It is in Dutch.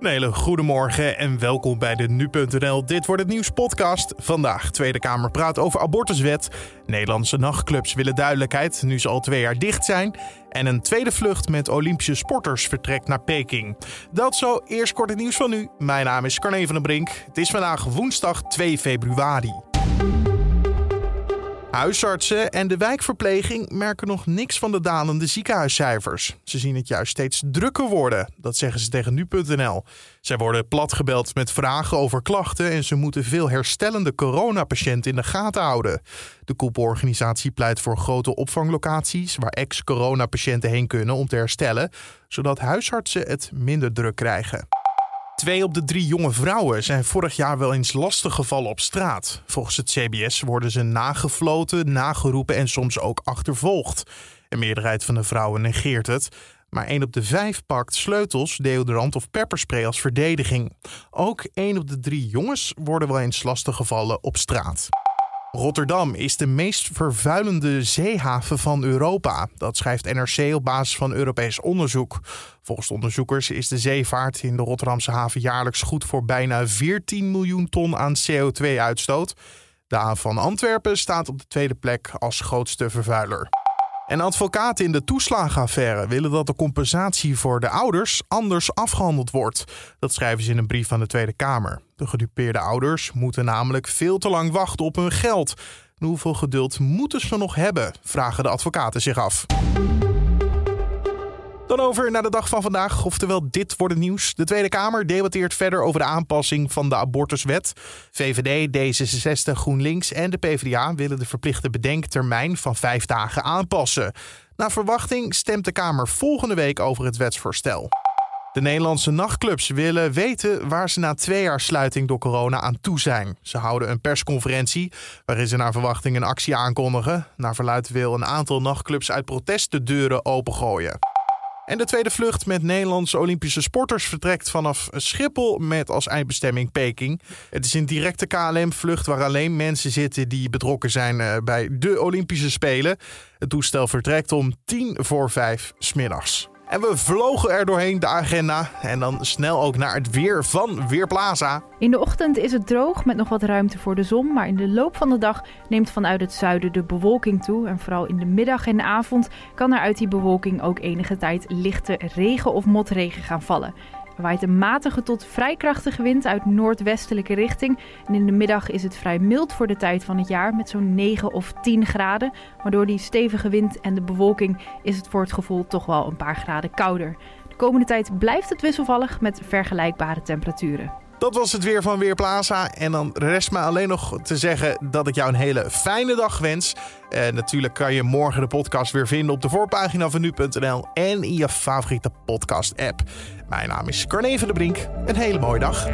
Een hele goedemorgen en welkom bij de Nu.nl Dit wordt het Nieuws podcast. Vandaag Tweede Kamer praat over abortuswet. Nederlandse nachtclubs willen duidelijkheid nu ze al twee jaar dicht zijn. En een tweede vlucht met Olympische sporters vertrekt naar Peking. Dat zo, eerst kort het nieuws van nu. Mijn naam is Carne van den Brink. Het is vandaag woensdag 2 februari. Huisartsen en de wijkverpleging merken nog niks van de dalende ziekenhuiscijfers. Ze zien het juist steeds drukker worden, dat zeggen ze tegen nu.nl. Zij worden platgebeld met vragen over klachten en ze moeten veel herstellende coronapatiënten in de gaten houden. De koepelorganisatie pleit voor grote opvanglocaties waar ex-coronapatiënten heen kunnen om te herstellen, zodat huisartsen het minder druk krijgen. Twee op de drie jonge vrouwen zijn vorig jaar wel eens lastig gevallen op straat. Volgens het CBS worden ze nagefloten, nageroepen en soms ook achtervolgd. Een meerderheid van de vrouwen negeert het. Maar één op de vijf pakt sleutels, deodorant of pepperspray als verdediging. Ook één op de drie jongens worden wel eens lastig gevallen op straat. Rotterdam is de meest vervuilende zeehaven van Europa. Dat schrijft NRC op basis van Europees onderzoek. Volgens onderzoekers is de zeevaart in de Rotterdamse haven jaarlijks goed voor bijna 14 miljoen ton aan CO2-uitstoot. De haven van Antwerpen staat op de tweede plek als grootste vervuiler. En advocaten in de toeslagenaffaire willen dat de compensatie voor de ouders anders afgehandeld wordt. Dat schrijven ze in een brief aan de Tweede Kamer. De gedupeerde ouders moeten namelijk veel te lang wachten op hun geld. hoeveel geduld moeten ze nog hebben? Vragen de advocaten zich af. Dan over naar de dag van vandaag, oftewel dit wordt het nieuws. De Tweede Kamer debatteert verder over de aanpassing van de abortuswet. VVD, D66, GroenLinks en de PvdA willen de verplichte bedenktermijn van vijf dagen aanpassen. Naar verwachting stemt de Kamer volgende week over het wetsvoorstel. De Nederlandse nachtclubs willen weten waar ze na twee jaar sluiting door corona aan toe zijn. Ze houden een persconferentie waarin ze naar verwachting een actie aankondigen. Naar verluid wil een aantal nachtclubs uit protest de deuren opengooien. En de tweede vlucht met Nederlandse Olympische sporters vertrekt vanaf Schiphol met als eindbestemming Peking. Het is een directe KLM-vlucht waar alleen mensen zitten die betrokken zijn eh, bij de Olympische Spelen. Het toestel vertrekt om tien voor vijf smiddags. En we vlogen er doorheen de agenda. En dan snel ook naar het weer van Weerplaza. In de ochtend is het droog met nog wat ruimte voor de zon. Maar in de loop van de dag neemt vanuit het zuiden de bewolking toe. En vooral in de middag en de avond kan er uit die bewolking ook enige tijd lichte regen of motregen gaan vallen. Waait een matige tot vrij krachtige wind uit noordwestelijke richting. En in de middag is het vrij mild voor de tijd van het jaar met zo'n 9 of 10 graden. Maar door die stevige wind en de bewolking is het voor het gevoel toch wel een paar graden kouder. De komende tijd blijft het wisselvallig met vergelijkbare temperaturen. Dat was het weer van Weerplaza. En dan rest me alleen nog te zeggen dat ik jou een hele fijne dag wens. En natuurlijk kan je morgen de podcast weer vinden op de voorpagina van nu.nl en in je favoriete podcast-app. Mijn naam is Carne van der Brink. Een hele mooie dag.